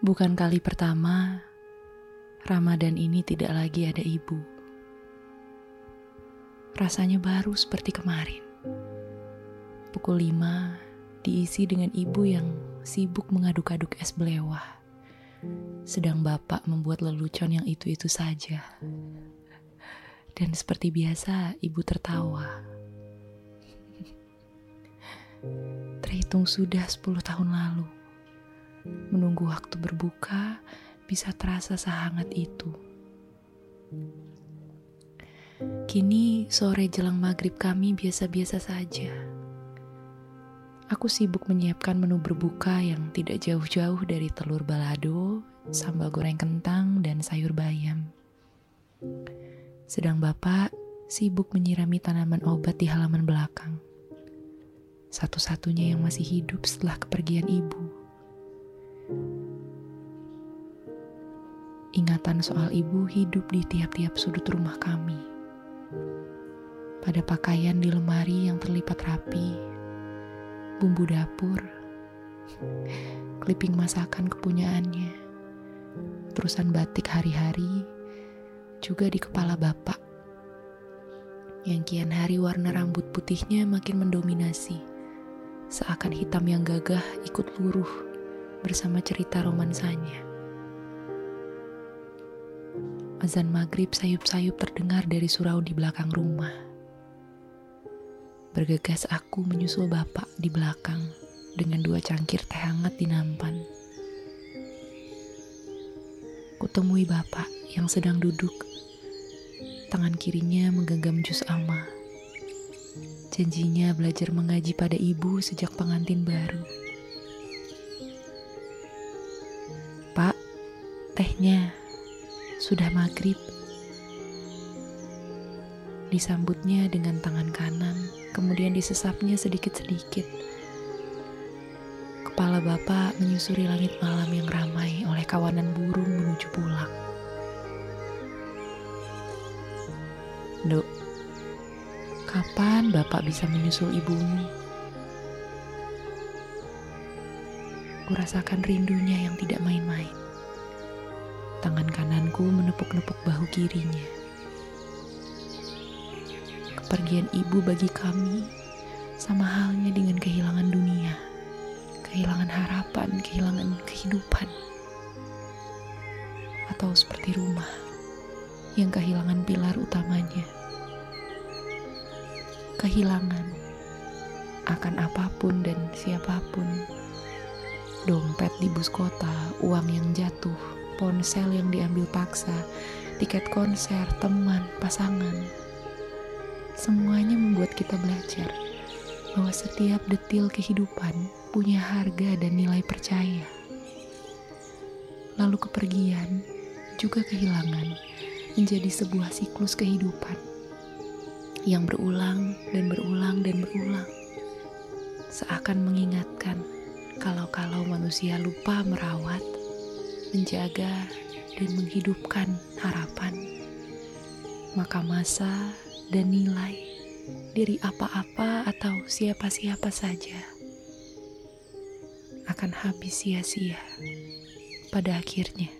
Bukan kali pertama Ramadan ini tidak lagi ada ibu. Rasanya baru seperti kemarin. Pukul 5 diisi dengan ibu yang sibuk mengaduk-aduk es belewah. Sedang bapak membuat lelucon yang itu-itu saja. Dan seperti biasa, ibu tertawa. Terhitung sudah 10 tahun lalu menunggu waktu berbuka bisa terasa sehangat itu. Kini sore jelang maghrib kami biasa-biasa saja. Aku sibuk menyiapkan menu berbuka yang tidak jauh-jauh dari telur balado, sambal goreng kentang, dan sayur bayam. Sedang bapak sibuk menyirami tanaman obat di halaman belakang. Satu-satunya yang masih hidup setelah kepergian ibu. Ingatan soal ibu hidup di tiap-tiap sudut rumah kami. Pada pakaian di lemari yang terlipat rapi, bumbu dapur, clipping masakan kepunyaannya, terusan batik hari-hari, juga di kepala bapak. Yang kian hari warna rambut putihnya makin mendominasi, seakan hitam yang gagah ikut luruh bersama cerita romansanya. Azan maghrib sayup-sayup terdengar dari surau di belakang rumah. Bergegas aku menyusul bapak di belakang dengan dua cangkir teh hangat di nampan. Kutemui bapak yang sedang duduk. Tangan kirinya menggenggam jus ama. Janjinya belajar mengaji pada ibu sejak pengantin baru. Pak, tehnya sudah maghrib. Disambutnya dengan tangan kanan, kemudian disesapnya sedikit-sedikit. Kepala bapak menyusuri langit malam yang ramai oleh kawanan burung menuju pulang. Dok, kapan bapak bisa menyusul ibumu? Kurasakan rindunya yang tidak main-main. Tangan kananku menepuk-nepuk bahu kirinya. Kepergian ibu bagi kami sama halnya dengan kehilangan dunia, kehilangan harapan, kehilangan kehidupan. Atau seperti rumah yang kehilangan pilar utamanya. Kehilangan akan apa pun dan siapa pun. Dompet di bus kota, uang yang jatuh, ponsel yang diambil paksa, tiket konser, teman, pasangan. Semuanya membuat kita belajar bahwa setiap detil kehidupan punya harga dan nilai percaya. Lalu kepergian, juga kehilangan, menjadi sebuah siklus kehidupan yang berulang dan berulang dan berulang. Seakan mengingatkan kalau-kalau manusia lupa merawat menjaga, dan menghidupkan harapan, maka masa dan nilai diri apa-apa atau siapa-siapa saja akan habis sia-sia pada akhirnya.